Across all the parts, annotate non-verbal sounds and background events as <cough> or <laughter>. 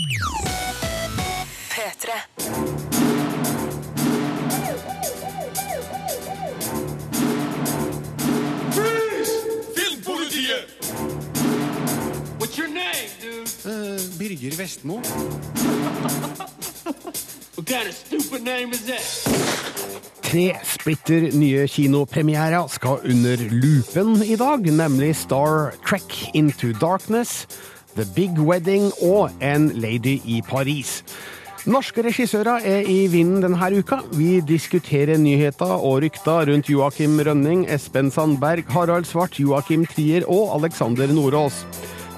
P3. Filmpolitiet! What's your name, dude? Birger Vestmo. <laughs> What kind of stupid name is that? Tre splitter nye kinopremierer skal under lupen i dag, nemlig Star Trek Into Darkness, The Big Wedding og En Lady i Paris. Norske regissører er i vinden denne uka. Vi diskuterer nyheter og rykter rundt Joakim Rønning, Espen Sandberg, Harald Svart, Joakim Trier og Alexander Nordås.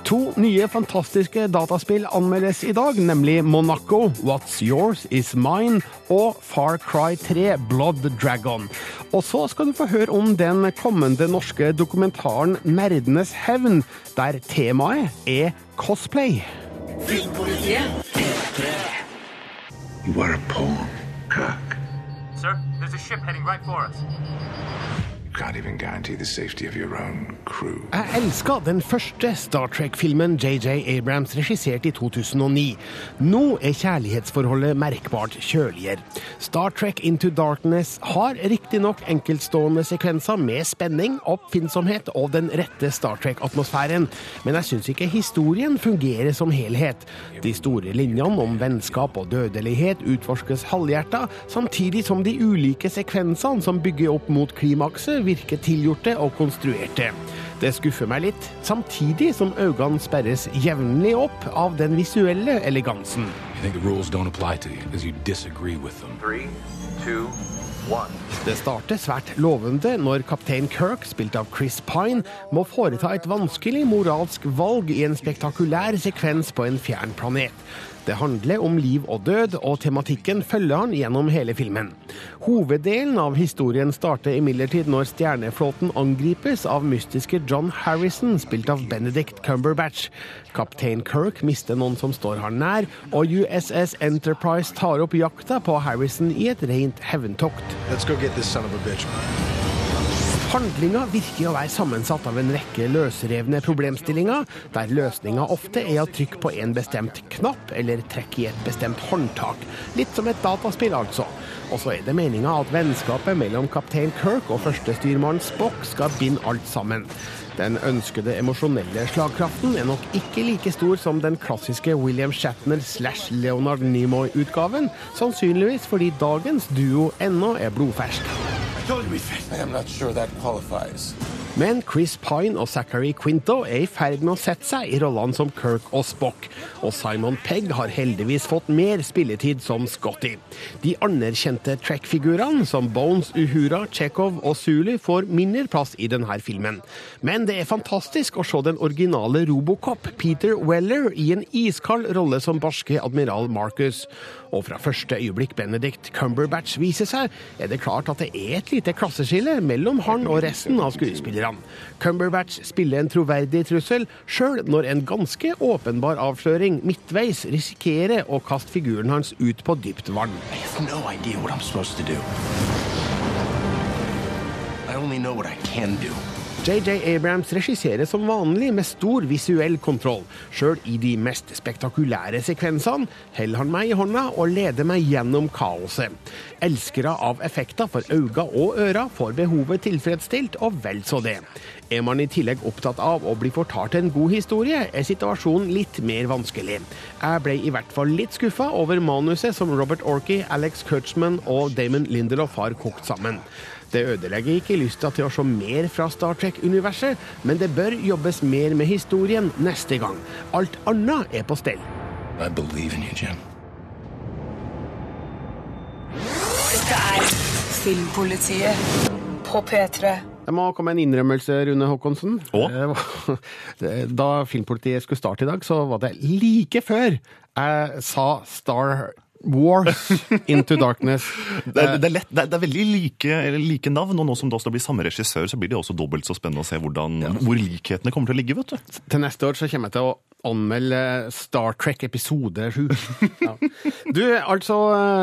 To nye fantastiske dataspill anmeldes i dag, nemlig Monaco, What's Yours Is Mine og Far Cry 3 Blood Dragon. Og så skal du få høre om den kommende norske dokumentaren Nerdenes hevn, der temaet er cosplay. You are a pawn, Kirk. Sir, there's a ship heading right for us. Jeg elska den første Star Trek-filmen JJ Abrams regisserte i 2009. Nå er kjærlighetsforholdet merkbart kjøligere. Star Trek Into Darkness har riktignok enkeltstående sekvenser med spenning, oppfinnsomhet og den rette Star Trek-atmosfæren, men jeg syns ikke historien fungerer som helhet. De store linjene om vennskap og dødelighet utforskes halvhjerta, samtidig som de ulike sekvensene som bygger opp mot klimakset, virker tilgjorte og konstruerte. Det skuffer meg litt, samtidig som øynene sperres jevnlig opp av den visuelle elegansen. You think the rules don't apply to you because you disagree with them. Three, two. Det starter svært lovende når kaptein Kirk, spilt av Chris Pine, må foreta et vanskelig moralsk valg i en spektakulær sekvens på en fjern planet. Det handler om liv og død, og tematikken følger han gjennom hele filmen. Hoveddelen av historien starter imidlertid når stjerneflåten angripes av mystiske John Harrison, spilt av Benedict Cumberbatch. Kaptein Kirk mister noen som står han nær, og USS Enterprise tar opp jakta på Harrison i et rent hevntokt. Let's go get this son of a bitch. Handlinga virker å være sammensatt av en rekke løsrevne problemstillinger, der løsninga ofte er å trykke på en bestemt knapp eller trekke i et bestemt håndtak. Litt som et dataspill, altså. Og så er det meninga at vennskapet mellom kaptein Kirk og førstestyrmann Spock skal binde alt sammen. Den ønskede emosjonelle slagkraften er nok ikke like stor som den klassiske William Shatner slash Leonard Nimoy-utgaven, sannsynligvis fordi dagens duo ennå er blodfersk. I'm not sure that qualifies. Men Chris Pine og Zachary Quinto er i ferd med å sette seg i rollene som Kirk og Spock, og Simon Pegg har heldigvis fått mer spilletid som Scotty. De anerkjente Trek-figurene som Bones, Uhura, Chekhov og Zulu får mindre plass i denne filmen. Men det er fantastisk å se den originale Robocop, Peter Weller, i en iskald rolle som barske admiral Marcus. Og fra første øyeblikk Benedict Cumberbatch viser seg, er det klart at det er et lite klasseskille mellom han og resten av skuespillerne. Cumberbatch spiller en troverdig trussel, sjøl når en ganske åpenbar avsløring midtveis risikerer å kaste figuren hans ut på dypt vann. No. I only know what I can do. JJ Abrams regisserer som vanlig med stor visuell kontroll. Sjøl i de mest spektakulære sekvensene holder han meg i hånda og leder meg gjennom kaoset. Elskere av effekter for øyne og ører får behovet tilfredsstilt, og vel så det. Er man i tillegg opptatt av å bli fortalt en god historie, er situasjonen litt mer vanskelig. Jeg ble i hvert fall litt skuffa over manuset som Robert Orkey, Alex Kurtzman og Damon Lindelof har kokt sammen. Det ødelegger ikke lysta til å se mer fra Star Trek-universet, men det bør jobbes mer med historien neste gang. Alt annet er på stell. I believe in you, Jim. Dette er Filmpolitiet på P3. Det må komme en innrømmelse, Rune Håkonsen. Å? Eh, <laughs> Da Filmpolitiet skulle starte i dag, så var det like før jeg sa Star Wars Into Darkness. <laughs> Det er, det er, lett, det er, det er veldig like, like navn, og nå som det også blir samme regissør, så blir det også dobbelt så spennende å se hvordan, hvor likhetene kommer til å ligge, vet du. Til neste år så kommer jeg til å anmelde Star Trek episode 7. <laughs> Ja. Du, altså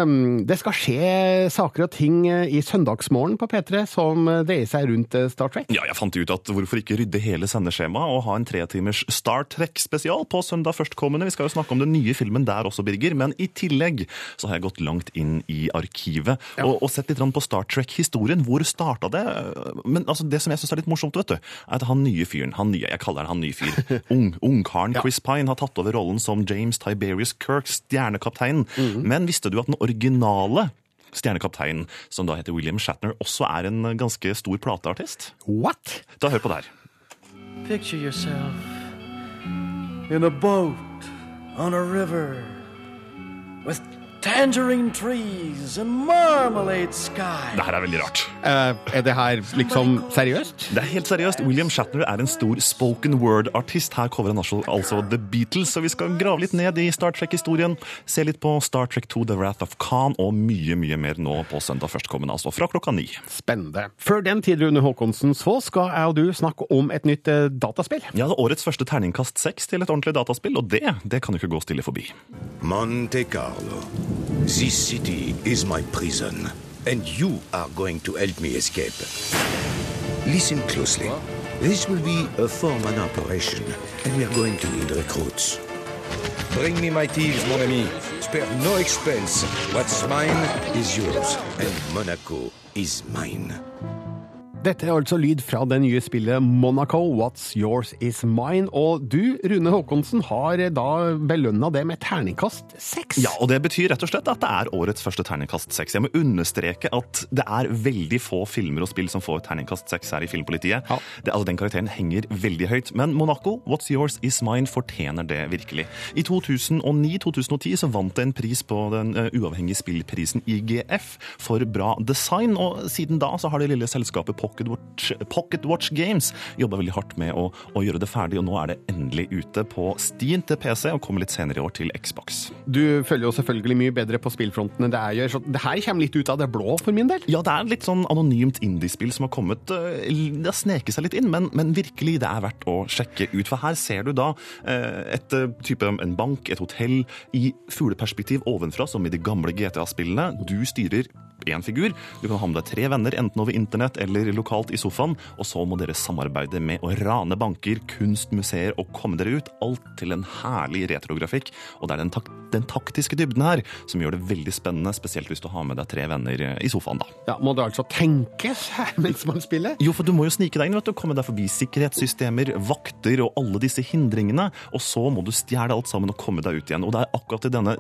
um, Det skal skje saker og ting eh, i Søndagsmorgen på P3 som eh, dreier seg rundt eh, Star Trek. Ja, jeg fant ut at hvorfor ikke rydde hele sendeskjemaet og ha en tretimers Star Trek-spesial på søndag førstkommende. Vi skal jo snakke om den nye filmen der også, Birger, men i tillegg så har jeg gått langt inn i arkivet og, og sett litt på Star Trek-historien. Hvor starta det? Men altså, det som jeg syns er litt morsomt, vet du, er at han nye fyren, han nye, jeg kaller han han nye fyr, <laughs> ung, ungkaren Ja. Chris Pine har tatt over rollen som James Tiberius Kirk, stjernekapteinen. Men visste du at den originale stjernekapteinen, som da heter William Shatner, også er en ganske stor plateartist? What? Da hør på det her. Picture yourself in a boat on a river with tangerine trees and marmalade sky. Det her er veldig rart. Uh, er det her liksom seriøst? Det er helt seriøst. William Shatner er en stor spoken word-artist. Her coverer han altså, The Beatles, så vi skal grave litt ned i Star Trek-historien. Se litt på Star Trek 2 The Wrath of Khan og mye, mye mer nå på søndag førstkommende, altså fra klokka ni. Spennende. Før den tid, Rune Håkonsen, så skal jeg og du snakke om et nytt uh, dataspill. Ja, det er årets første terningkast seks til et ordentlig dataspill, og det, det kan jo ikke gå stille forbi. Monte Carlo. This city is my prison, and you are going to help me escape. Listen closely. This will be a four-man operation, and we are going to need recruits. Bring me my thieves, mon ami. Spare no expense. What's mine is yours, and Monaco is mine. Dette er altså lyd fra det nye spillet Monaco, What's Yours Is Mine. Og du, Rune Håkonsen, har da belønna det med terningkast seks. Ja, og det betyr rett og slett at det er årets første terningkast seks. Jeg må understreke at det er veldig få filmer og spill som får terningkast seks her i Filmpolitiet. Det, altså, den karakteren henger veldig høyt. Men Monaco, What's Yours Is Mine, fortjener det virkelig. I 2009-2010 så vant det en pris på den uh, uavhengige spillprisen IGF for bra design, og siden da så har det lille selskapet Pocket Watch, Pocket Watch Games jobba veldig hardt med å, å gjøre det ferdig, og nå er det endelig ute på Steam til PC og kommer litt senere i år til Xbox. Du følger jo selvfølgelig mye bedre på spillfronten enn det jeg gjør, så det her kommer litt ut av det blå for min del. Ja, det er litt sånn anonymt indiespill som har kommet eh, Det har sneket seg litt inn, men, men virkelig, det er verdt å sjekke ut. For her ser du da eh, et eh, type en bank, et hotell, i fugleperspektiv ovenfra, som i de gamle GTA-spillene. Du styrer én figur. Du kan ha med deg tre venner, enten over internett eller lokalt i sofaen, og så må dere samarbeide med å rane banker, kunstmuseer og komme dere ut. Alt til en herlig retrografikk. Og det er den, tak den taktiske dybden her som gjør det veldig spennende, spesielt hvis du har med deg tre venner eh, i sofaen, da. Ja, Må det altså tenkes her <laughs> mens man spiller? Jo, for du må jo snike deg inn, vet du. Komme deg forbi sikkerhetssystemer, vakter og alle disse hindringene. Og så må du stjele alt sammen og komme deg ut igjen. Og det er akkurat i denne,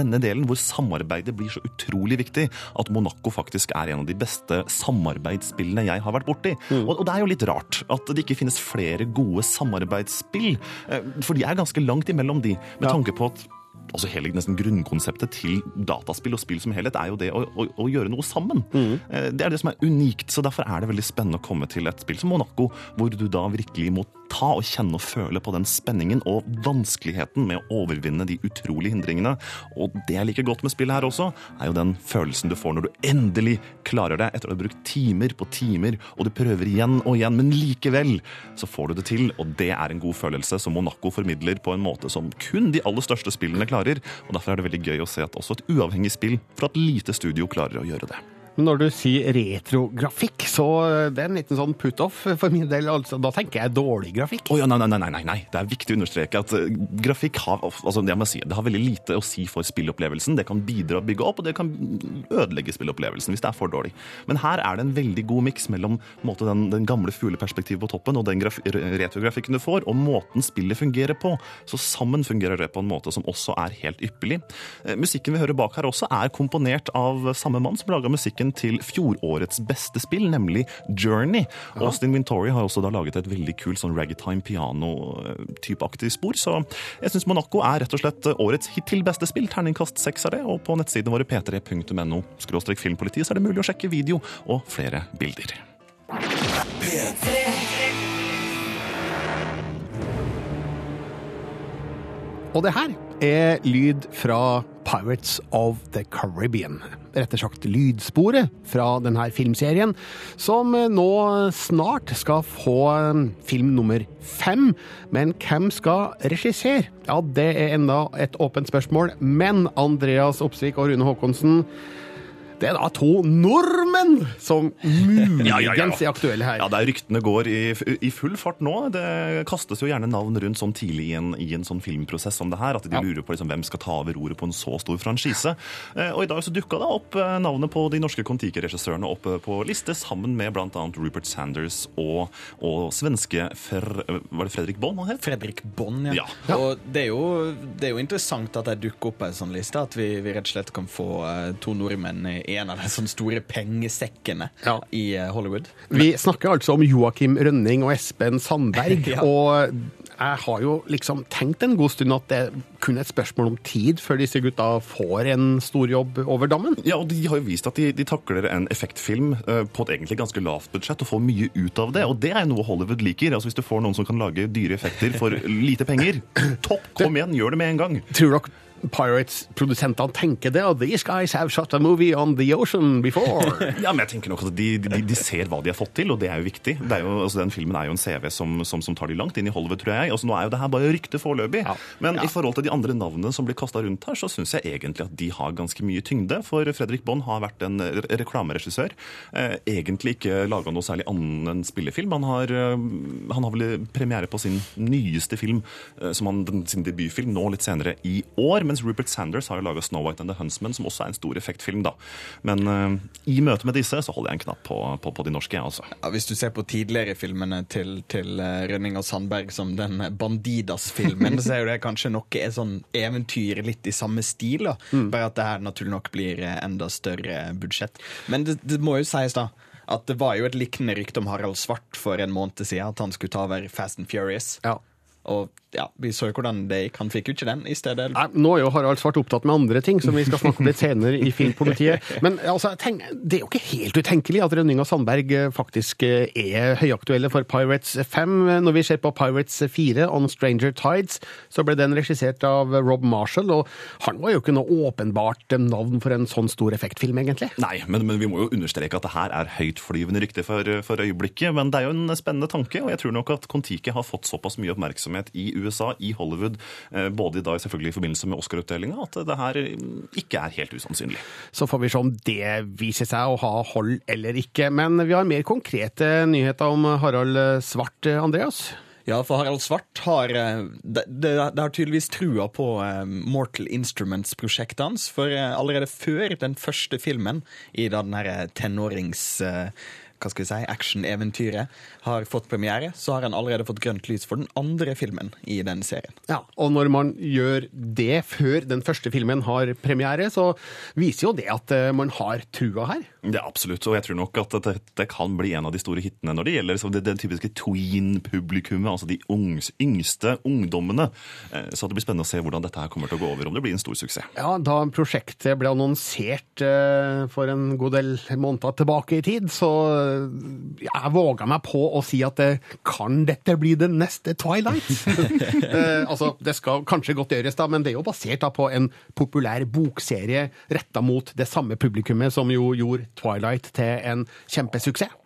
denne delen hvor samarbeidet blir så utrolig viktig, at Monaco faktisk er en av de beste samarbeidsspillene jeg har vært borti. Og, og det er jo litt rart at det ikke finnes flere gode samarbeidsspill, eh, for de er ganske langt imellom de, med tanke på at altså hele nesten grunnkonseptet til dataspill og spill som helhet er jo det å, å, å gjøre noe sammen. Mm. Det er det som er unikt, så derfor er det veldig spennende å komme til et spill som Monaco, hvor du da virkelig må ta og kjenne og føle på den spenningen og vanskeligheten med å overvinne de utrolige hindringene. Og det jeg liker godt med spillet her også, er jo den følelsen du får når du endelig klarer det etter å ha brukt timer på timer, og du prøver igjen og igjen, men likevel så får du det til, og det er en god følelse som Monaco formidler på en måte som kun de aller største spillene klarer. Og derfor er det veldig gøy å se at også et uavhengig spill fra et lite studio klarer å gjøre det. Når du sier retrografikk, så det er en liten sånn put-off for min del. Altså, da tenker jeg dårlig grafikk. Oh, ja, nei, nei, nei, nei. Det er viktig å understreke at eh, grafikk har, altså, det, si, det har veldig lite å si for spillopplevelsen. Det kan bidra å bygge opp, og det kan ødelegge spillopplevelsen hvis det er for dårlig. Men her er det en veldig god miks mellom måte, den, den gamle fugleperspektivet på toppen og den graf- retrografikken du får, og måten spillet fungerer på. Så sammen fungerer det på en måte som også er helt ypperlig. Eh, Musikken vi hører bak her også er komponert av samme mann som laga musikken til fjorårets beste spill, nemlig Journey. Austin Wintory har også da laget et veldig kult sånn raggetime piano-typeaktig spor, så jeg syns Monaco er rett og slett årets hittil beste spill. Terningkast seks er det, og på nettsidene våre p3.no skråstrek filmpoliti så er det mulig å sjekke video og flere bilder. Og det her er lyd fra Pirates of the Caribbean. Rett og slett lydsporet fra denne filmserien, som nå snart skal få film nummer fem. Men hvem skal regissere? Ja, det er enda et åpent spørsmål. Men Andreas Opsvik og Rune Haakonsen det er da to nordmenn som muligens <laughs> Ja, ja, ja. er aktuelle her. Ja, det er Ryktene går i, i full fart nå. Det kastes jo gjerne navn rundt sånn tidlig i en, i en sånn filmprosess som det her, at de Ja. lurer på liksom, hvem skal ta over roret på en så stor franchise. Eh, og i dag så dukka da opp eh, navnet på de norske Kon-Tiki-regissørene opp på liste, sammen med bl.a. Rupert Sanders og, og svenske Fer, Var det Fredrik Bonn han het? Fredrik Bonn, ja. Ja. Og det er, jo, det er jo interessant at det dukker opp på en sånn liste, at vi, vi rett og slett kan få eh, to nordmenn i en av de sånne store pengesekkene i eh, Hollywood. Vi snakker altså om Joakim Rønning og Espen Sandberg. <laughs> Ja. Og jeg har jo liksom tenkt en god stund at det er kun et spørsmål om tid før disse gutta får en stor jobb over dammen. Ja, og De har jo vist at de, de takler en effektfilm eh, på et egentlig ganske lavt budsjett og får mye ut av det. Og det er noe Hollywood liker. Altså Hvis du får noen som kan lage dyre effekter for <laughs> lite penger, topp! Kom igjen, gjør det med en gang. Tror dere Pirates-produsentene tenker det? These guys have shot a movie on the ocean before. <laughs> Ja, men jeg tenker nok at de, de, de ser hva de har fått til, og det er jo viktig. Det er jo, altså, den filmen er jo en CV som, som, som tar de langt inn i Hollywood, tror jeg. Altså, nå er jo det her bare rykte foreløpig. Men i forhold til de andre navnene som blir kasta rundt her, så syns jeg egentlig at de har ganske mye tyngde. For Fredrik Bond har vært en re- reklameregissør. Eh, egentlig ikke laga noe særlig annen enn spillefilm. Han har, eh, han har vel premiere på sin nyeste film, eh, som han, sin debutfilm, nå litt senere i år. Mens Rupert Sanders har jo laga Snow White and the Huntsman, som også er en stor effektfilm, da. Men uh, i møte med disse så holder jeg en knapp på, på, på de norske, altså. Ja, hvis du ser på tidligere filmene til, til eh, Rønning og Sandberg, som den Bandidas-filmen, <laughs> så er jo det kanskje noe er sånn eventyr litt i samme stil. Da. Bare at det her naturlig nok blir eh, enda større budsjett. Men det, det må jo sies, da. At det var jo et lignende rykte om Harald Svart for en måned siden, at han skulle ta over Fast and Furious. Og ja, vi så jo hvordan det gikk. Han fikk jo ikke den i stedet. Nei, nå er jo Harald Svart opptatt med andre ting, som vi skal snakke om litt senere i Filmpolitiet. Men altså, tenk, det er jo ikke helt utenkelig at Rønning og Sandberg eh, faktisk eh, er høyaktuelle for Pirates 5. Når vi ser på Pirates 4, On Stranger Tides, så ble den regissert av Rob Marshall, og han var jo ikke noe åpenbart navn for en sånn stor effektfilm, egentlig. Nei, men, men vi må jo understreke at det her er høytflyvende rykte for, for øyeblikket. Men det er jo en spennende tanke, og jeg tror nok at Kon-Tiki har fått såpass mye oppmerksomhet i USA, i Hollywood, eh, både i dag selvfølgelig i forbindelse med Oscar-utdelinga, at det her mm, ikke er helt usannsynlig. Så får vi se om det viser seg å ha hold eller ikke. Men vi har mer konkrete nyheter om Harald Svart, Andreas. Ja, for Harald Svart har eh, Det, det, det har tydeligvis trua på eh, Mortal Instruments-prosjektet hans. For allerede før den første filmen i da den her tenårings... hva skal vi si, action-eventyret har fått premiere, så har han allerede fått grønt lys for den andre filmen i den serien. Ja, og når man gjør det før den første filmen har premiere, så viser jo det at eh, man har trua her. Ja, absolutt. Og jeg tror nok at dette kan bli en av de store hitene når det gjelder liksom, det, det typiske tween-publikummet, altså de ungs, yngste ungdommene. Eh, Så det blir spennende å se hvordan dette her kommer til å gå over, om det blir en stor suksess. Ja, Da prosjektet ble annonsert eh, for en god del måneder tilbake i tid, så eh, jeg våga meg på å si at kan dette bli den neste Twilight? <laughs> altså, Det skal kanskje godt gjøres, da, men det er jo basert da på en populær bokserie retta mot det samme publikummet som jo gjorde Twilight til en kjempesuksess.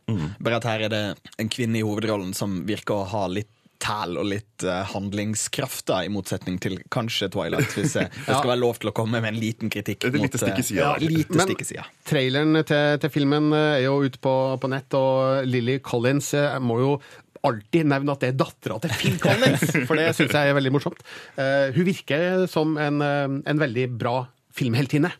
Bare at her er det en kvinne i hovedrollen som virker å ha litt tæl og litt uh, handlingskraft, da, i motsetning til kanskje Twilight, hvis eh, <laughs> det skal være lov til å komme med en liten kritikk. Et lite mot, stikk i eh, sida Ja, lite Men stikk i sida. traileren til, til filmen eh, er jo ute på, på nett, og Lily Collins eh, må jo alltid nevne at det er dattera til Phil Collins, <laughs> for det syns jeg er veldig morsomt. Uh, hun virker som en, eh, en veldig bra filmheltinne.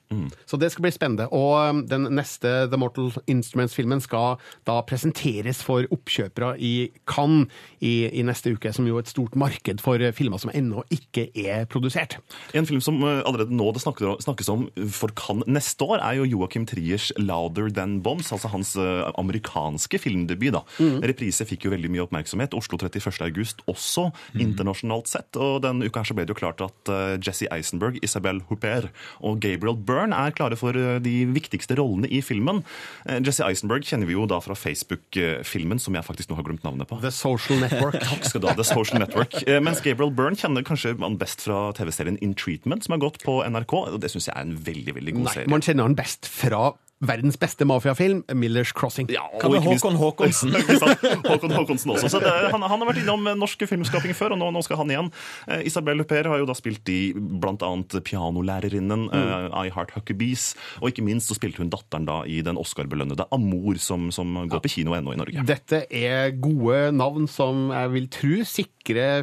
Så det skal bli spennende. Og um, den neste The Mortal Instruments-filmen skal da presenteres for oppkjøpere i Cannes i, i neste uke, som jo er et stort marked for eh, filmer som ennå ikke er produsert. En film som eh, allerede nå det snakkes om for Cannes neste år, er jo Joachim Triers 'Louder Than Bombs', altså hans eh, amerikanske filmdebut. da. Reprise fikk jo veldig mye oppmerksomhet. Oslo 31. august også, internasjonalt sett. Og denne uka her så ble det jo klart at Jesse Eisenberg, Isabel Huppert Og Gabriel Byrne er klare for eh, de viktigste rollene i filmen. Eh, Jesse Eisenberg kjenner vi jo da fra Facebook-filmen, som jeg faktisk nå har glemt navnet på. The Social Network. <laughs> Takk skal du ha, The Social Network. Eh, Mens Gabriel Byrne kjenner kanskje man best fra TV-serien In Treatment, som har gått på NRK. og Det syns jeg er en veldig veldig god Nei, serie. man kjenner han best fra verdens beste mafiafilm, Millers Crossing. Ja, ikke minst- Håkon Håkonsen? <laughs> Håkon Håkonsen også. Så det, han, han har vært innom norske norsk filmskaping før, og nå, nå skal han igjen. Eh, Isabel Luper har jo da spilt i bl.a. Pianolærerinnen, eh, I Heart Huckabees, og ikke minst så spilte hun datteren da i den Oscar-belønnede Amor, som, som går på kino ennå i Norge. Dette er gode navn som jeg vil tro sikrer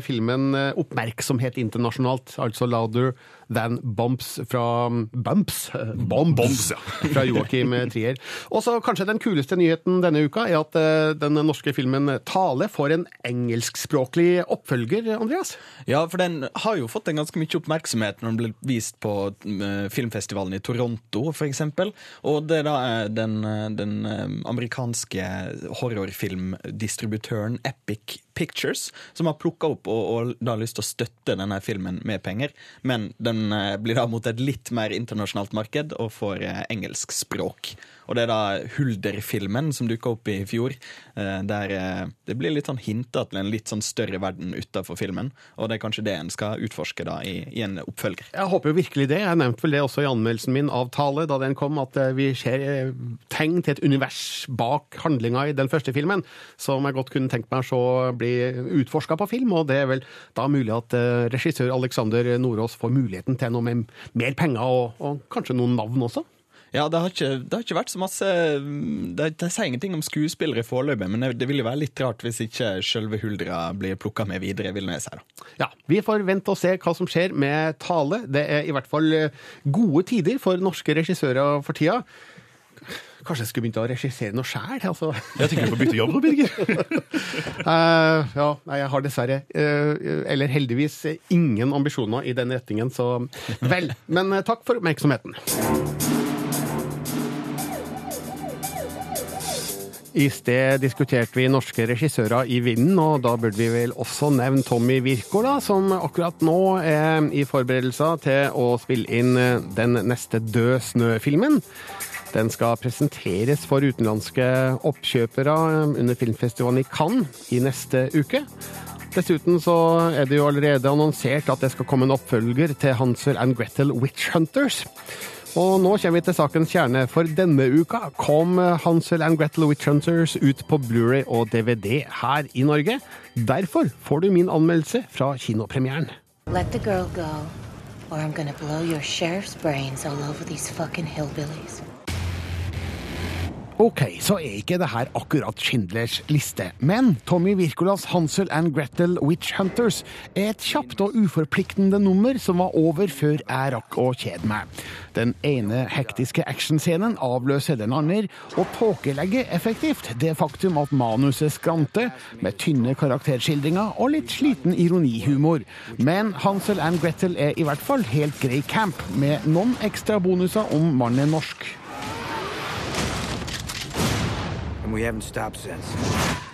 filmen eh, oppmerksomhet internasjonalt. Altså Louder Than Bumps fra Bumps? eh, Bombs, Bombs, ja. <laughs> fra Joakim Trier. Og så kanskje den kuleste nyheten denne uka er at eh, den norske filmen Tale får en engelskspråklig oppfølger, Andreas. Ja, for den har jo fått en ganske mye oppmerksomhet når den ble vist på eh, filmfestivalen i Toronto, for eksempel. Og det er da er den, eh, den eh, amerikanske horrorfilmdistributøren Epic Pictures som har plukka opp og, og da lyst til å støtte denne filmen med penger. Men den eh, blir da mot et litt mer internasjonalt marked og får eh, engelsk språk. Og det er da Hulder-filmen som dukka opp i fjor, eh, der eh, det blir litt sånn hinta til en litt sånn større verden utafor filmen. Og det er kanskje det en skal utforske da i, i en oppfølger. Jeg håper jo virkelig det. Jeg nevnte vel det også i anmeldelsen min av Tale da den kom, at eh, vi ser tegn til et univers bak handlinga i den første filmen, som jeg godt kunne tenkt meg å bli utforska på film. Og det er vel da mulig at regissør Alexander Nordås får muligheten til noe med mer penger og, og kanskje noen navn også. Ja, det har ikke, det har ikke vært så masse Det, det sier ingenting om skuespillere foreløpig, men det, det vil jo være litt rart hvis ikke selve Huldra blir plukka med videre, vil jeg si. da. Ja, Vi får vente og se hva som skjer med Tale. Det er i hvert fall eh, gode tider for norske regissører for tida. Kanskje jeg skulle begynt å regissere noe sjæl? Altså. Jeg tenker du får bytte jobb nå, Birger. uh, <laughs> ja, nei, jeg har dessverre, uh, eller heldigvis, ingen ambisjoner i den retningen, så vel. Men uh, takk for oppmerksomheten. I sted diskuterte vi norske regissører i vinden, og da burde vi vel også nevne Tommy Wirkola, som akkurat nå er i forberedelser til å spille inn eh, den neste Død snø-filmen. Den skal presenteres for utenlandske oppkjøpere under filmfestivalen i Cannes i neste uke. Dessuten så er det jo allerede annonsert at det skal komme en oppfølger til Hansel and Gretel Witch Hunters. Og nå kommer vi til sakens kjerne, for denne uka kom Hansel and Gretel Witch Hunters ut på Blu-ray og DVD her i Norge. Derfor får du min anmeldelse fra kinopremieren. Let the girl go, or I'm gonna blow your sheriff's brains all over these fucking hillbillies. Ok, så er ikke det her akkurat Schindlers liste, men Tommy Wirkolas Hansel and Gretel Witch Hunters er et kjapt og uforpliktende nummer som var over før jeg rakk å kjede meg. Den ene hektiske actionscenen avløser den andre, og tåkelegger effektivt det faktum at manuset skranter, med tynne karakterskildringer og litt sliten ironihumor. Men Hansel and Gretel er i hvert fall helt grei camp, med noen ekstra bonuser om mannen er norsk.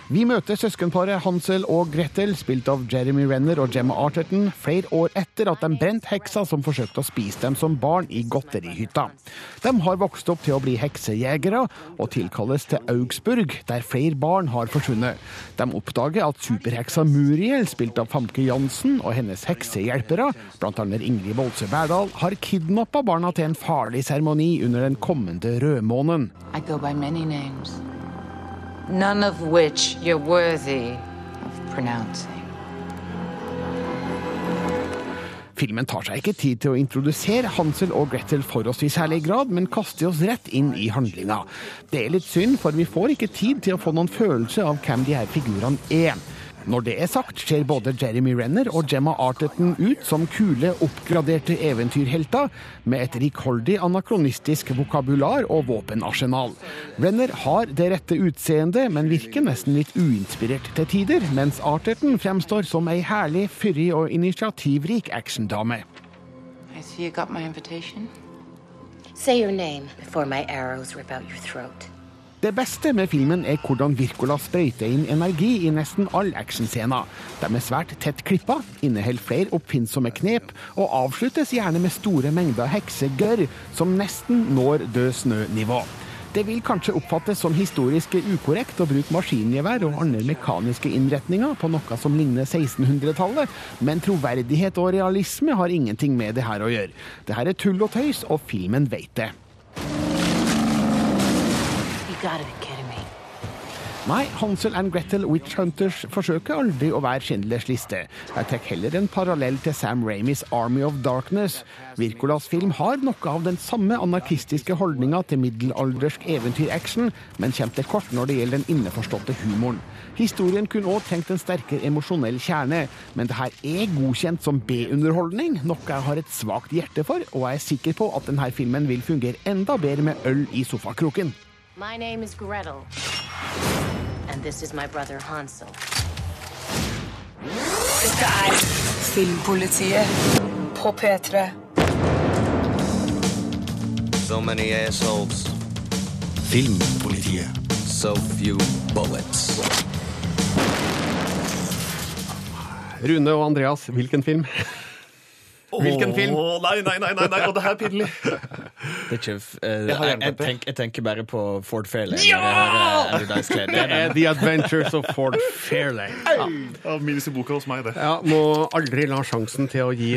Vi møter søskenparet Hansel og Gretel, spilt av Jeremy Renner og Gemma Arterton, flere år etter at de brente heksa som forsøkte å spise dem som barn i godterihytta. De har vokst opp til å bli heksejegere, og tilkalles til Augsburg, der flere barn har forsvunnet. De oppdager at superheksa Muriel, spilt av Famke Jansen, og hennes heksehjelpere, bl.a. Ingrid Bolse Berdal, har kidnappa barna til en farlig seremoni under den kommende rødmånen. I go by many names, none of which you're worthy of pronouncing. Filmen tar seg ikke tid til å introdusere Hansel og Gretel for oss i særlig grad, men kaster oss rett inn i handlinga. Det er litt synd, for vi får ikke tid til å få noen følelse av hvem de her figurene er. Når det er sagt, ser både Jeremy Renner og Gemma Arteton ut som kule, oppgraderte eventyrhelter med et rikholdig anakronistisk vokabular og våpenarsenal. Renner har det rette utseendet, men virker nesten litt uinspirert til tider, mens Arteton fremstår som ei herlig, fyrig og initiativrik actiondame. I see you got my invitation. Say your name before my arrows rip out your throat. Det beste med filmen er hvordan Wirkola sprøyter inn energi i nesten all actionscener. De er svært tett klippa, inneholder flere oppfinnsomme knep, og avsluttes gjerne med store mengder heksegørr som nesten når død snø-nivå. Det vil kanskje oppfattes som historisk ukorrekt å bruke maskingevær og andre mekaniske innretninger på noe som ligner 1600-tallet, men troverdighet og realisme har ingenting med det her å gjøre. Det her er tull og tøys, og filmen vet det. Nei, Hansel and Gretel Witch Hunters forsøker aldri å være Schindlers liste. Jeg tar heller en parallell til Sam Ramis Army of Darkness. Wirkolas film har noe av den samme anarkistiske holdninga til middelaldersk eventyraction, men kommer til kort når det gjelder den innforståtte humoren. Historien kunne òg tenkt en sterkere emosjonell kjerne, men det her er godkjent som B-underholdning, noe jeg har et svakt hjerte for, og jeg er sikker på at denne filmen vil fungere enda bedre med øl i sofakroken. My name is Gretel. And this is my brother Hansel. Dette er Filmpolitiet på P3. So many assholes. Filmpolitiet. So few bullets. Rune og Andreas, hvilken film? Hvilken film? Åh, nei, nei, nei, nei, nei, og det her er pinlig. Det er ikke, eh, Jeg jeg, tenk, jeg tenker bare på Ford Fairlane. Ja! hører Andrew Dice Det er The Adventures of Ford Fairlane. Ja. Ja, Minus i boka hos meg, det. Ja, må aldri la sjansen til å gi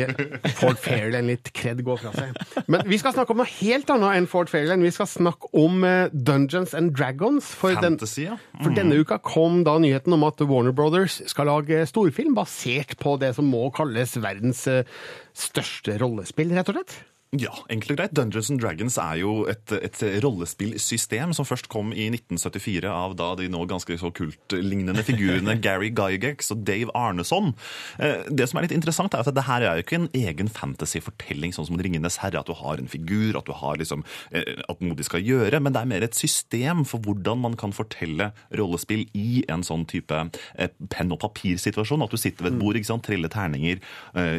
Ford Fairlane litt kred gå fra seg. Men vi skal snakke om noe helt annet enn Ford Fairlane. Vi skal snakke om eh, Dungeons and Dragons. For, den, Fantasy, for denne uka kom da nyheten om at Warner Brothers skal lage storfilm basert på det som må kalles verdens eh, største rollespill, rett og slett. Ja, enkelt og greit. Dungeons and Dragons er jo et, et rollespillsystem som først kom i 1974 av da de nå ganske så kultlignende figurene <laughs> Gary Gygax og Dave Arneson. Eh, Det som er litt interessant, er at det her er jo ikke en egen fantasy-fortelling, sånn som Ringenes herre, at du har en figur, at du har liksom eh, at noe de skal gjøre, men det er mer et system for hvordan man kan fortelle rollespill i en sånn type eh, penn og papirsituasjon. At du sitter ved et bord, ikke sant, triller terninger.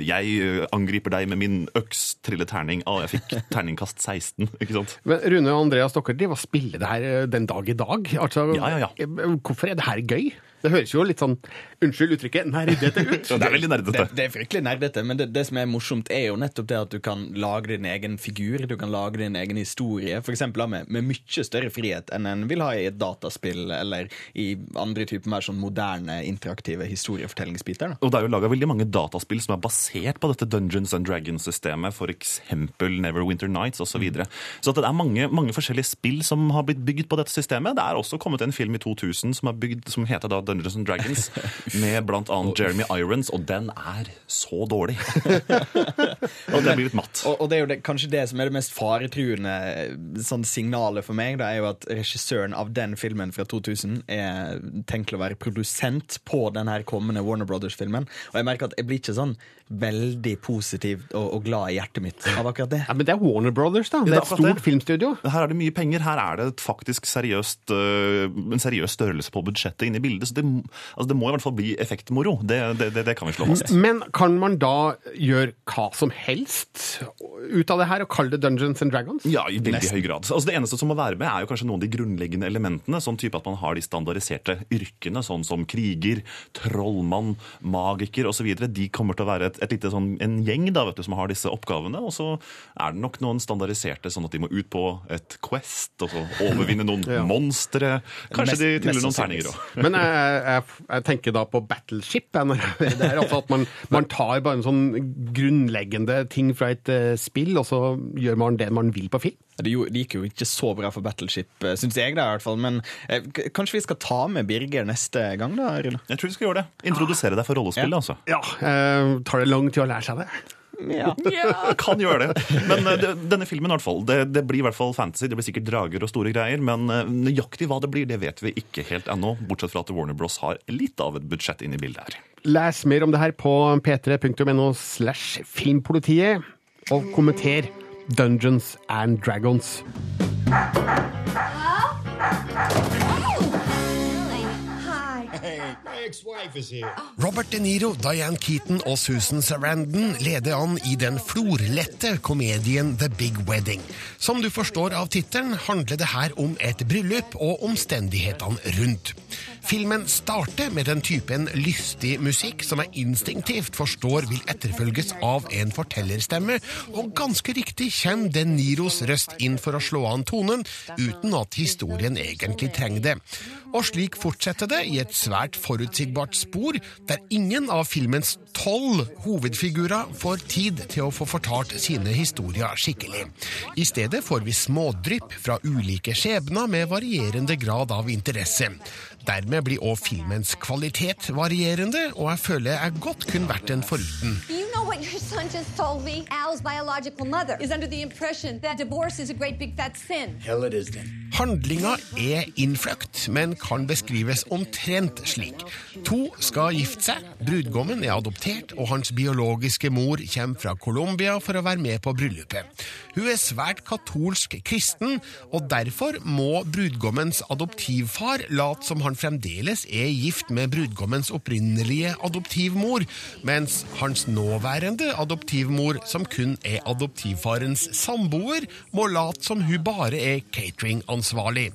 Jeg angriper deg med min øks, triller terning. Å, jeg fikk terningkast 16, ikke sant? Men Rune og Andreas, dere driver og spiller det her eh, den dag i dag. Altså, Ja, ja, ja. eh, Hvorfor er det her gøy? Det høres jo litt sånn, unnskyld uttrykket, nerdete ut. <laughs> Det er veldig nerdete. Det, det er fryktelig nerdete, men det, det som er morsomt, er jo nettopp det at du kan lage din egen figur, du kan lage din egen historie, eksempel med, med mye større frihet enn en vil ha i et dataspill eller i andre typer mer sånn moderne, interaktive historiefortellingsbiter. da. Og det er jo laga veldig mange dataspill som er basert på dette Dungeons and Dragons-systemet, f.eks. Neverwinter Nights osv. Så, videre. så at det er mange, mange forskjellige spill som har blitt bygd på dette systemet. Det er også kommet en film i 2000 som, er bygd, som heter da Dungeons and Dragons, <laughs> med annet Jeremy Irons, og den er så dårlig. <laughs> og det blir litt matt. Og, og det er jo det, kanskje det som er det mest faretruende sånn signalet for meg, da er jo at regissøren av den filmen fra 2000 er tenkt å være produsent på den her kommende Warner Brothers-filmen. Og jeg merker at jeg blir ikke sånn veldig positiv og, og glad i hjertet mitt av akkurat det. Ja, Men det er Warner Brothers, da. Det er et stort filmstudio. Her er det mye penger. Her er det faktisk seriøst, øh, en seriøs størrelse på budsjettet inne i bildet. Så det, altså det må i hvert fall bli effektmoro. Det, det, det, det kan vi slå fast. Men kan man da gjøre hva som helst ut av det her og kalle det Dungeons and Dragons? Ja, i veldig høy grad. Altså Det eneste som må være med, er jo kanskje noen av de grunnleggende elementene. Sånn type at man har de standardiserte yrkene, sånn som kriger, trollmann, magiker osv. De kommer til å være et, et lite sånn, en gjeng da, vet du, som har disse oppgavene. Og så er det nok noen standardiserte, sånn at de må ut på et quest og så overvinne noen <laughs> Ja. monstre. Kanskje Mest- de mest triller noen terninger òg. Men jeg, jeg, jeg tenker da på Battleship. jeg, når <laughs> Det er altså at man, man tar bare en sånn grunnleggende ting fra et uh, spill, og så gjør man det man vil på film. Det gikk jo ikke så bra for Battleship, syns jeg, da, i hvert fall. Men eh, k- kanskje vi skal ta med Birger neste gang, da? Rune? Jeg tror vi skal gjøre det. Introdusere deg for rollespillet, altså. Ja, eh, Tar det lang tid å lære seg det? Ja. <laughs> Ja, kan gjøre det. Men eh, denne filmen i hvert fall, det, det blir i hvert fall fantasy. Det blir sikkert drager og store greier, men eh, nøyaktig hva det blir, det vet vi ikke helt ennå. Bortsett fra at Warner Bros har litt av et budsjett inn i bildet her. Les mer om det her på p3.no slash filmpolitiet, og kommenter Dungeons and Dragons. Robert De Niro, Diane Keaton og Susan Sarandon leder an i den florlette komedien The Big Wedding. Som du forstår av tittelen, handler det her om et bryllup og omstendighetene rundt. Filmen starter med den typen lystig musikk som jeg instinktivt forstår vil etterfølges av en fortellerstemme, og ganske riktig kommer De Niros røst inn for å slå an tonen, uten at historien egentlig trenger det. Og slik fortsetter det i et svært forutsigbart spor, der ingen av filmens tolv hovedfigurer får tid til å få fortalt sine historier skikkelig. I stedet får vi smådrypp fra ulike skjebner med varierende grad av interesse. Dermed blir òg filmens kvalitet varierende, og jeg føler jeg godt kunne vært en foruten. You know what your son just told me? Al's biological mother is under the impression that divorce is a great big fat sin. Hell it is then. Handlinga er innfløkt, men kan beskrives omtrent slik. To skal gifte seg, brudgommen er adoptert, og hans biologiske mor kommer fra Colombia for å være med på bryllupet. Hun er svært katolsk kristen, og derfor må brudgommens adoptivfar late som han fremdeles er gift med brudgommens opprinnelige adoptivmor, mens hans nåværende adoptivmor, som kun er adoptivfarens samboer, må late som hun bare er cateringansvarlig.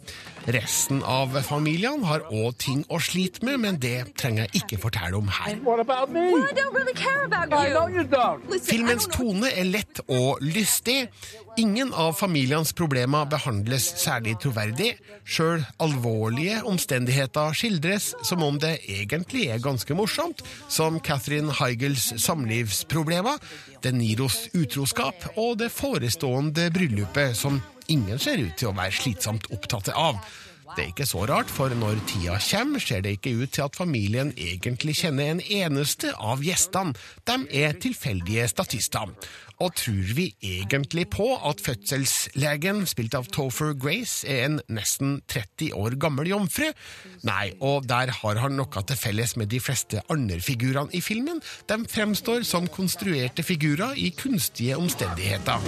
Resten av familien har òg ting å slite med, men det trenger jeg ikke fortelle om her. What about me? Well, I don't really care about you. I know you don't. Listen, Filmens tone er lett og lystig. Ingen av familiens problemer behandles særlig troverdig. Sjøl alvorlige omstendigheter skildres som om det egentlig er ganske morsomt, som Catherine Heigels samlivsproblemer, De Niros utroskap og det forestående bryllupet som ingen ser ut til å være slitsomt opptatt av. Det er ikke så rart, for når tida kommer, ser det ikke ut til at familien egentlig kjenner en eneste av gjestene. De er tilfeldige statister. Og tror vi egentlig på at fødselslegen, spilt av Topher Grace, er en nesten 30 år gammel jomfru? Nei, og der har han noe til felles med de fleste andre figurene i filmen. De fremstår som konstruerte figurer i kunstige omstendigheter.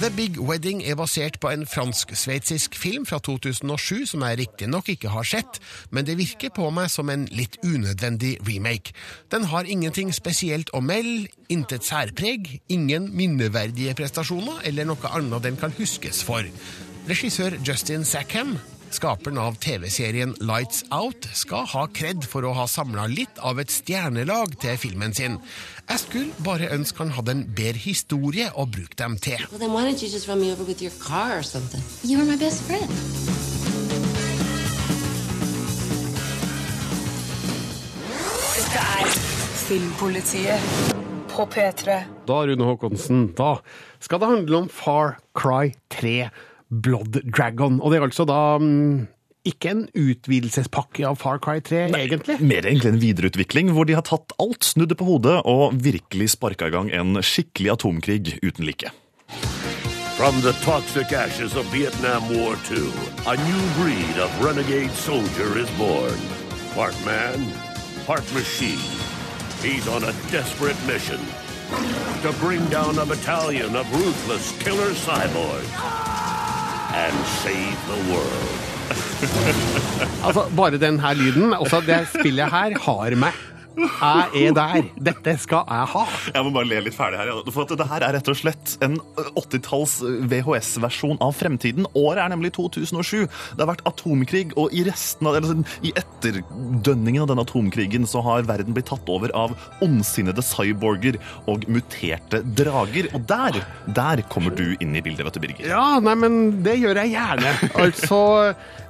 The Big Wedding er basert på en fransk-sveitsisk film fra 2007 som jeg riktignok ikke har sett, men det virker på meg som en litt unødvendig remake. Den har ingenting spesielt å melde, intet særpreg, ingen minneverdige prestasjoner eller noe annet den kan huskes for. Regissør Justin Sackham Skaperen av TV-serien Lights Out skal ha kred for å ha samla litt av et stjernelag til filmen sin. Jeg skulle bare ønske han hadde en bedre historie å bruke dem til. Well, then why don't you just over with your car or something? You were my. Dette er Filmpolitiet på P3. Da, Rune Håkonsen, da skal det handle om Far Cry 3 Blood Dragon. Og det er altså da mm, ikke en utvidelsespakke av Far Cry 3, egentlig. Mer egentlig en videreutvikling, hvor de har tatt alt, snudd det på hodet og virkelig sparka i gang en skikkelig atomkrig uten like. From the toxic ashes of Vietnam War II, a new breed of renegade soldier is born. Part man, part machine. He's on a desperate mission to bring down a battalion of ruthless killer cyborgs and save the world. <laughs> Altså, bare den her lyden, også det spillet her, har meg. Jeg er der. Dette skal jeg ha. Jeg må bare le litt ferdig her. For at det her er rett og slett en 80-talls VHS-versjon av fremtiden. Året er nemlig 2007. Det har vært atomkrig, og i resten av, eller sånn, i etterdønningen av den atomkrigen så har verden blitt tatt over av ondsinnede cyborger og muterte drager. Og der, der kommer du inn i bildet, vet du, Birger. Ja, nei, men det gjør jeg gjerne. Altså,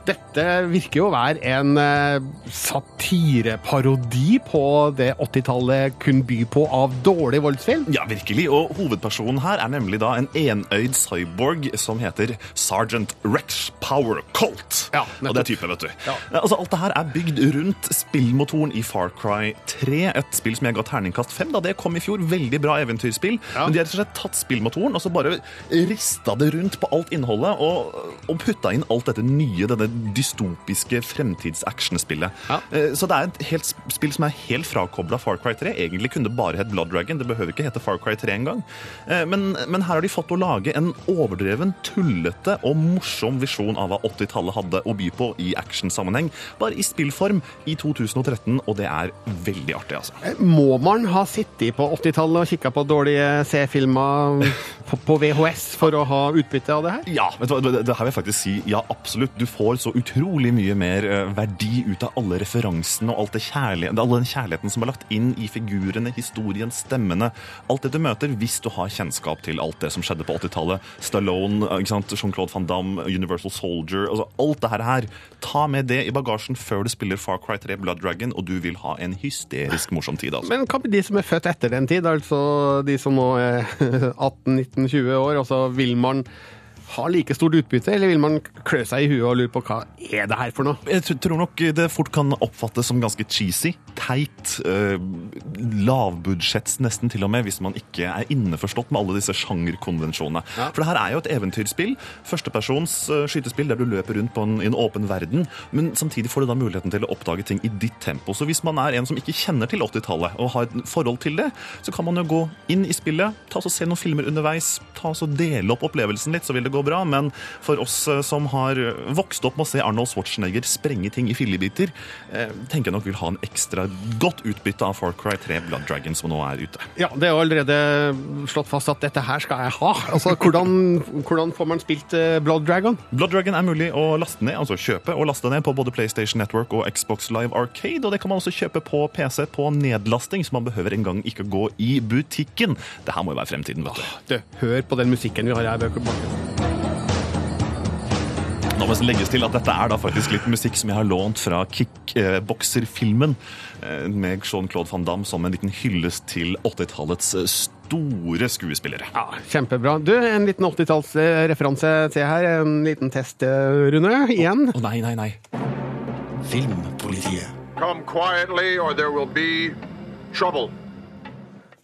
dette virker jo å være en eh, satireparodi på det 80-tallet kunne by på av dårlig voldsfilm. Ja, virkelig. Og hovedpersonen her er nemlig da en enøyd cyborg som heter Sergeant Rex Power Colt. Ja, og det er type, vet du. Ja. Altså, alt det her er bygd rundt spillmotoren i Far Cry 3, et spill som jeg ga terningkast 5 da det kom i fjor. Veldig bra eventyrspill. Men de har rett og slett tatt spillmotoren og så bare rista det rundt på alt innholdet og, og putta inn alt dette nye, denne dystopiske fremtids-actionspillet. Eh, Så det er et helt spill som er helt frakobla Far Cry 3. Egentlig kunne det bare hett Blood Dragon. Det behøver ikke hete Far Cry 3 engang. Eh, Men, men her har de fått å lage en overdreven, tullete og morsom visjon av hva 80-tallet hadde. Hadde å by på i actionsammenheng, bare i spillform i 2013, og det er veldig artig, altså. Må man ha sittet på 80-tallet og kikka på dårlige C-filmer på, på VHS for å ha utbytte av det her? Ja, vet du hva, det, det her vil jeg faktisk si ja, absolutt. Du får så utrolig mye mer eh, verdi ut av alle referansene og alt all den kjærligheten som er lagt inn i figurene, historien, stemmene. Alt det du møter hvis du har kjennskap til alt det som skjedde på 80-tallet. Stallone, eh? Jean-Claude van Damme, Universal Soldier. altså Alt det her. Ta med det i bagasjen før du spiller Far Cry 3 Blood Dragon, og du vil ha en hysterisk morsom tid. altså. Men hva med de som er født etter den tid, altså de som nå er <laughs> 18-19-20 år, og så vil man ha like stort utbytte, eller vil man klø seg i huet og lure på hva er det her for noe? Jeg tror nok det fort kan oppfattes som ganske cheesy, teit, eh, lavbudsjetts nesten til og med, hvis man ikke er innforstått med alle disse sjangerkonvensjonene. For det her er jo et eventyrspill, førstepersons eh, skytespill der du løper rundt på en, i en åpen verden, men samtidig får du da muligheten til å oppdage ting i ditt tempo. Så hvis man er en som ikke kjenner til 80-tallet og har et forhold til det, så kan man jo gå inn i spillet, ta oss og se noen filmer underveis, ta oss og dele opp opplevelsen litt, så vil det gå bra. Men for oss eh, som har vokst opp med å se Arnold Schwarzenegger sprenge ting i fillebiter, eh, tenker jeg nok vil ha en ekstra godt utbytte av Far Cry 3 Blood Dragon som nå er ute. Ja, det er jo allerede slått fast at dette her skal jeg ha. Altså, hvordan, hvordan får man spilt eh, Blood Dragon? Blood Dragon er mulig å laste ned, altså kjøpe og laste ned på både PlayStation Network og Xbox Live Arcade, og det kan man også kjøpe på PC på nedlasting, så man behøver engang ikke gå i butikken. Det her må jo være fremtiden, vet du. Du, hør på den musikken vi har her. Må nesten legges til at dette er da faktisk litt musikk som jeg har lånt fra Kickboxer-filmen, eh, med Jean-Claude van Damme som en liten hyllest til 80-tallets eh, store skuespillere. Ja, Kjempebra. Du, en liten 80-tallsreferanse til her. En liten test, eh, Rune. Igjen. Å nei, nei, nei. Filmpolitiet. Come quietly, or there will be trouble.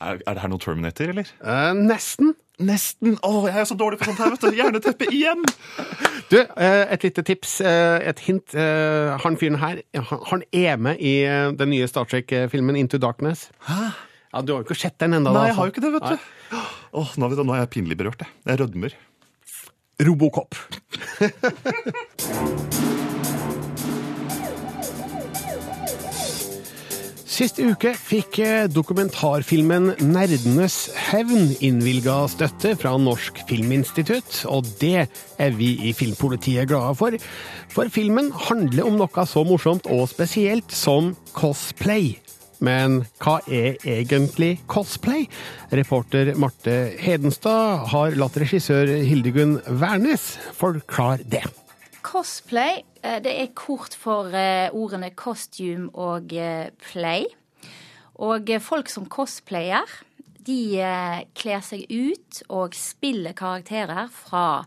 Er, er det her noe Terminator, eller? Eh, nesten. Nesten. Å, jeg er så dårlig på sånt her, vet du. Hjerneteppe igjen! Du, eh, et lite tips, eh, et hint. Eh, Han fyren her, han er med i den nye Star Trek-filmen Into Darkness. Hæ? Ja, Du har jo ikke sett den ennå. Nei, jeg har jo ikke det, vet du. Åh, nå, vet du. Nå er jeg pinlig berørt, jeg. Jeg rødmer. Robocop. <laughs> Sist uke fikk eh, dokumentarfilmen 'Nerdenes hevn' innvilga støtte fra Norsk Filminstitutt, og det er vi i Filmpolitiet glade for. For filmen handler om noe så morsomt og spesielt som cosplay. Men hva er egentlig cosplay? Reporter Marte Hedenstad har latt regissør Hildegunn Wærnes forklare det. Cosplay det er kort for eh, ordene costume og eh, play. Og eh, folk som cosplayer, de eh, kler seg ut og spiller karakterer fra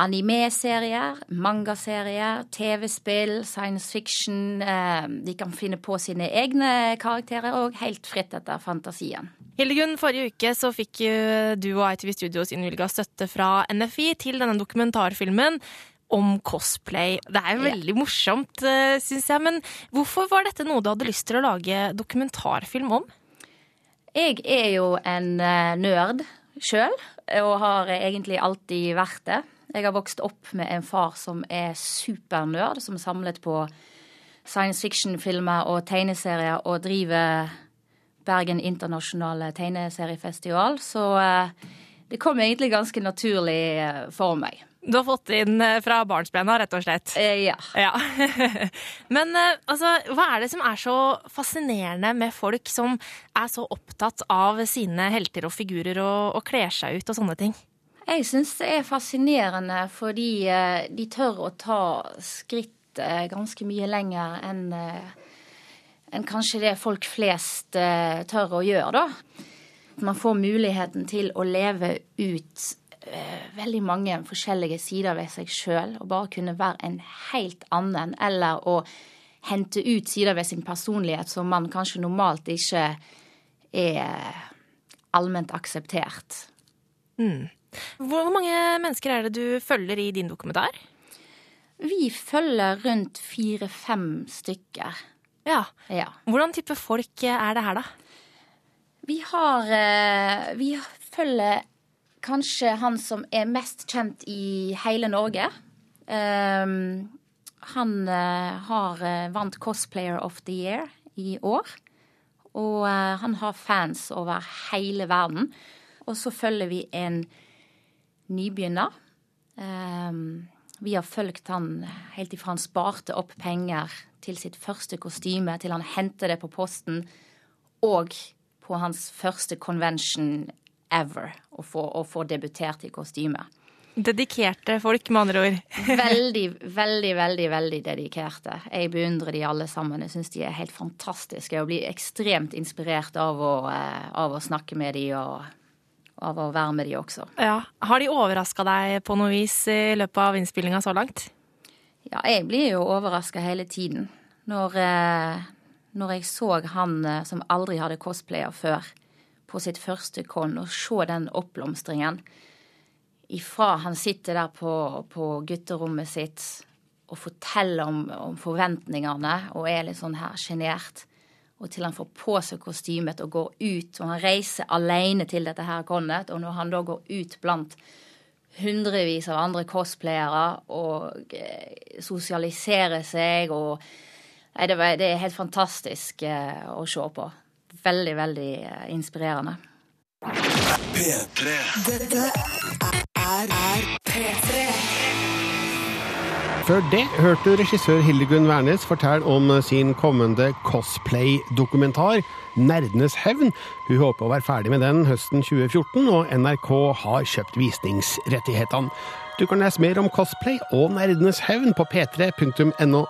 anime-serier, mangaserier, TV-spill, science fiction. eh, De kan finne på sine egne karakterer og helt fritt etter fantasien. Hildegunn, forrige uke så fikk du og ITV Studios innvilga støtte fra NFI til denne dokumentarfilmen om cosplay. Det er jo veldig morsomt, syns jeg. Men hvorfor var dette noe du hadde lyst til å lage dokumentarfilm om? Jeg er jo en eh, nerd sjøl, og har egentlig alltid vært det. Jeg har vokst opp med en far som er supernerd, som samlet på science fiction-filmer og tegneserier og driver Bergen internasjonale tegneseriefestival. Så eh, det kom egentlig ganske naturlig eh, for meg. Du har fått inn eh, fra barnsbena, rett og slett? ja. <laughs> Men eh, altså, hva er det som er så fascinerende med folk som er så opptatt av sine helter og figurer og, og kler seg ut og sånne ting? Jeg syns det er fascinerende fordi eh, de tør å ta skritt eh, ganske mye lenger enn eh, enn kanskje det folk flest eh, tør å gjøre, da. Man får muligheten til å leve ut eh, veldig mange forskjellige sider ved seg sjøl, og bare kunne være en helt annen, eller å hente ut sider ved sin personlighet som man kanskje normalt ikke er allment akseptert. Mm. Hvor mange mennesker er det du følger i din dokumentar? Vi følger rundt fire-fem stykker. Ja. Ja. Hvordan type folk er det her, da? Vi har eh, Vi følger kanskje han som er mest kjent i hele Norge. Ehm, Han uh, har eh, vant Cosplayer of the Year i år. Og uh, han har fans over hele verden. Og så følger vi en nybegynner. Um, vi har fulgt han helt ifra han sparte opp penger til sitt første kostyme, til han hentet det på posten, og på hans første convention ever, å få, å få debutert i kostyme. Dedikerte folk, med andre ord. <laughs> Veldig, veldig, veldig veldig dedikerte. Jeg beundrer de alle sammen. Jeg syns de er helt fantastiske og blir ekstremt inspirert av å, eh, av å snakke med de og av å være med de også. Ja. Har de overraska deg på noe vis i løpet av innspillinga så langt? Ja, jeg blir jo overraska hele tiden. Når, eh, når jeg så han eh, som aldri hadde cosplayer før, på sitt første korn og se den oppblomstringen ifra han sitter der på, på gutterommet sitt og forteller om, om forventningene og er litt sånn her sjenert og til han får på seg kostymet og går ut. Og han reiser alene til dette her kornet, Og når han da går ut blant hundrevis av andre cosplayere og eh, sosialiserer seg og Nei, det, var, det er helt fantastisk eh, å se på. Veldig, veldig eh, inspirerende. P3. Dette er, er P3. Før det hørte du regissør Hildegunn Wærnes fortelle om sin kommende cosplay-dokumentar 'Nerdenes hevn'. Hun håper å være ferdig med den høsten 2014, og NRK har kjøpt visningsrettighetene. Du kan lese mer om cosplay og Nerdenes hevn på p3.no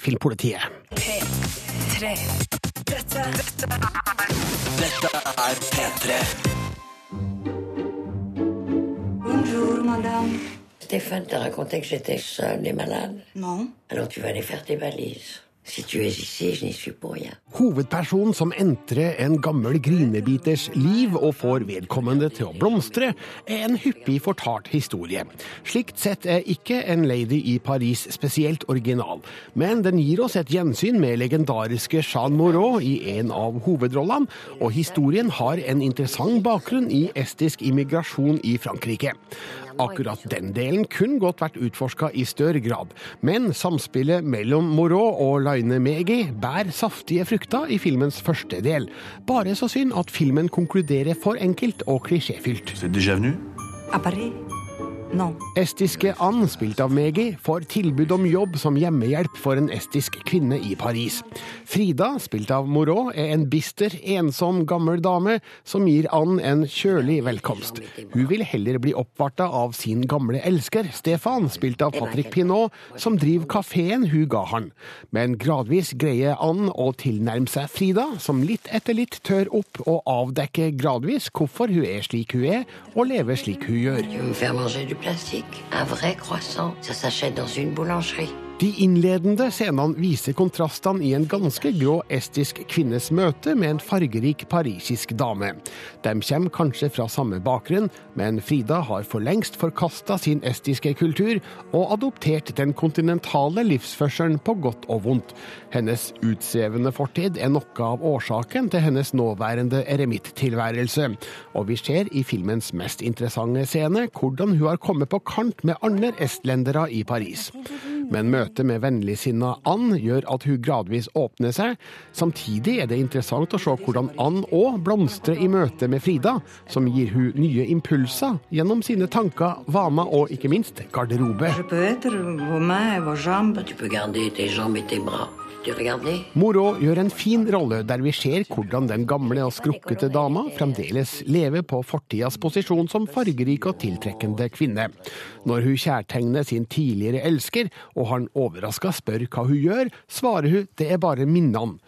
filmpolitiet. P3. Dette, dette er Dette er P3. Bonjour, madame. Stéphane t'a raconté que j'étais seule et malade? Non. Alors tu vas aller faire tes valises. Hovedpersonen som entrer en gammel grinebiters liv og får vedkommende til å blomstre, er en hyppig fortalt historie. Slikt sett er ikke En lady i Paris spesielt original, men den gir oss et gjensyn med legendariske Jean Moreau i en av hovedrollene, og historien har en interessant bakgrunn i estisk immigrasjon i Frankrike. Akkurat den delen kunne godt vært utforska i større grad, men samspillet mellom Moreau og Laine Megi bærer saftige frukter i filmens første del. Bare så synd at filmen konkluderer for enkelt og klisjéfylt. Non. Estiske Ann, spilt av Megi, får tilbud om jobb som hjemmehjelp for en estisk kvinne i Paris. Frida, spilt av Moreau, er en bister, ensom, gammel dame som gir Ann en kjølig velkomst. Hun vil heller bli oppvarta av sin gamle elsker, Stefan, spilt av Patrick Pinot, som driver kafeen hun ga han. Men gradvis greier Ann å tilnærme seg Frida, som litt etter litt tør opp og avdekker gradvis hvorfor hun er slik hun er, og lever slik hun gjør. Plastique Un vrai croissant, ça s'achète dans une boulangerie. De innledende scenene viser kontrastene i en ganske grå estisk kvinnes møte med en fargerik parisisk dame. De kommer kanskje fra samme bakgrunn, men Frida har for lengst forkasta sin estiske kultur og adoptert den kontinentale livsførselen på godt og vondt. Hennes utsvevende fortid er noe av årsaken til hennes nåværende eremittilværelse. Og vi ser i filmens mest interessante scene hvordan hun har kommet på kant med andre estlendere i Paris. Men møtet med vennligsinna Ann gjør at hun gradvis åpner seg. Samtidig er det interessant å se hvordan Ann òg blomstrer i møte med Frida, som gir hun nye impulser gjennom sine tanker, vaner og ikke minst garderobe. Moreau gjør en fin rolle der vi ser hvordan den gamle og skrukkete dama fremdeles lever på fortidas posisjon som fargerik og tiltrekkende kvinne. Når hun kjærtegner sin tidligere elsker, og han overraska spør hva hun gjør, svarer hun det er bare minnene.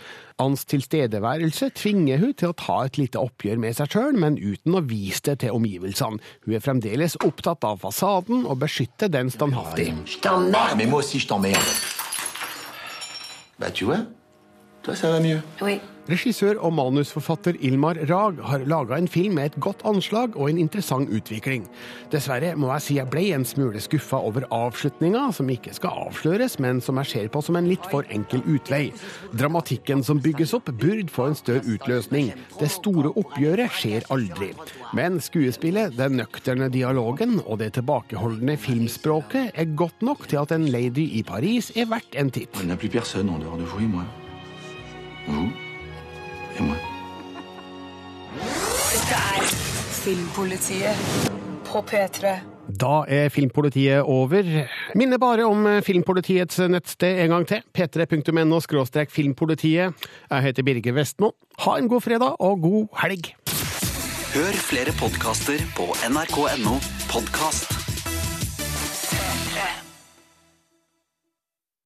Hans tilstedeværelse tvinger hun til å ta et lite oppgjør med seg sjøl, men uten å vise det til omgivelsene. Hun er fremdeles opptatt av fasaden og beskytter den standhaftig. Je ser jeg mieux. Oui. Regissør og manusforfatter Ilmar Rag har laga en film med et godt anslag og en interessant utvikling. Dessverre må jeg si jeg ble en smule skuffa over avslutninga, som ikke skal avsløres, men som jeg ser på som en litt for enkel utvei. Dramatikken som bygges opp, burde få en større utløsning. Det store oppgjøret skjer aldri. Men skuespillet, den nøkterne dialogen og det tilbakeholdne filmspråket er godt nok til at en lady i Paris er verdt en titt. Vous et moi. Dette er Filmpolitiet på P3. Da er Filmpolitiet over. Minner bare om Filmpolitiets nettsted en gang til. p3.no filmpolitiet. Jeg heter Birger Vestmo. Ha en god fredag og god helg. Hør flere podkaster på nrk.no podkast.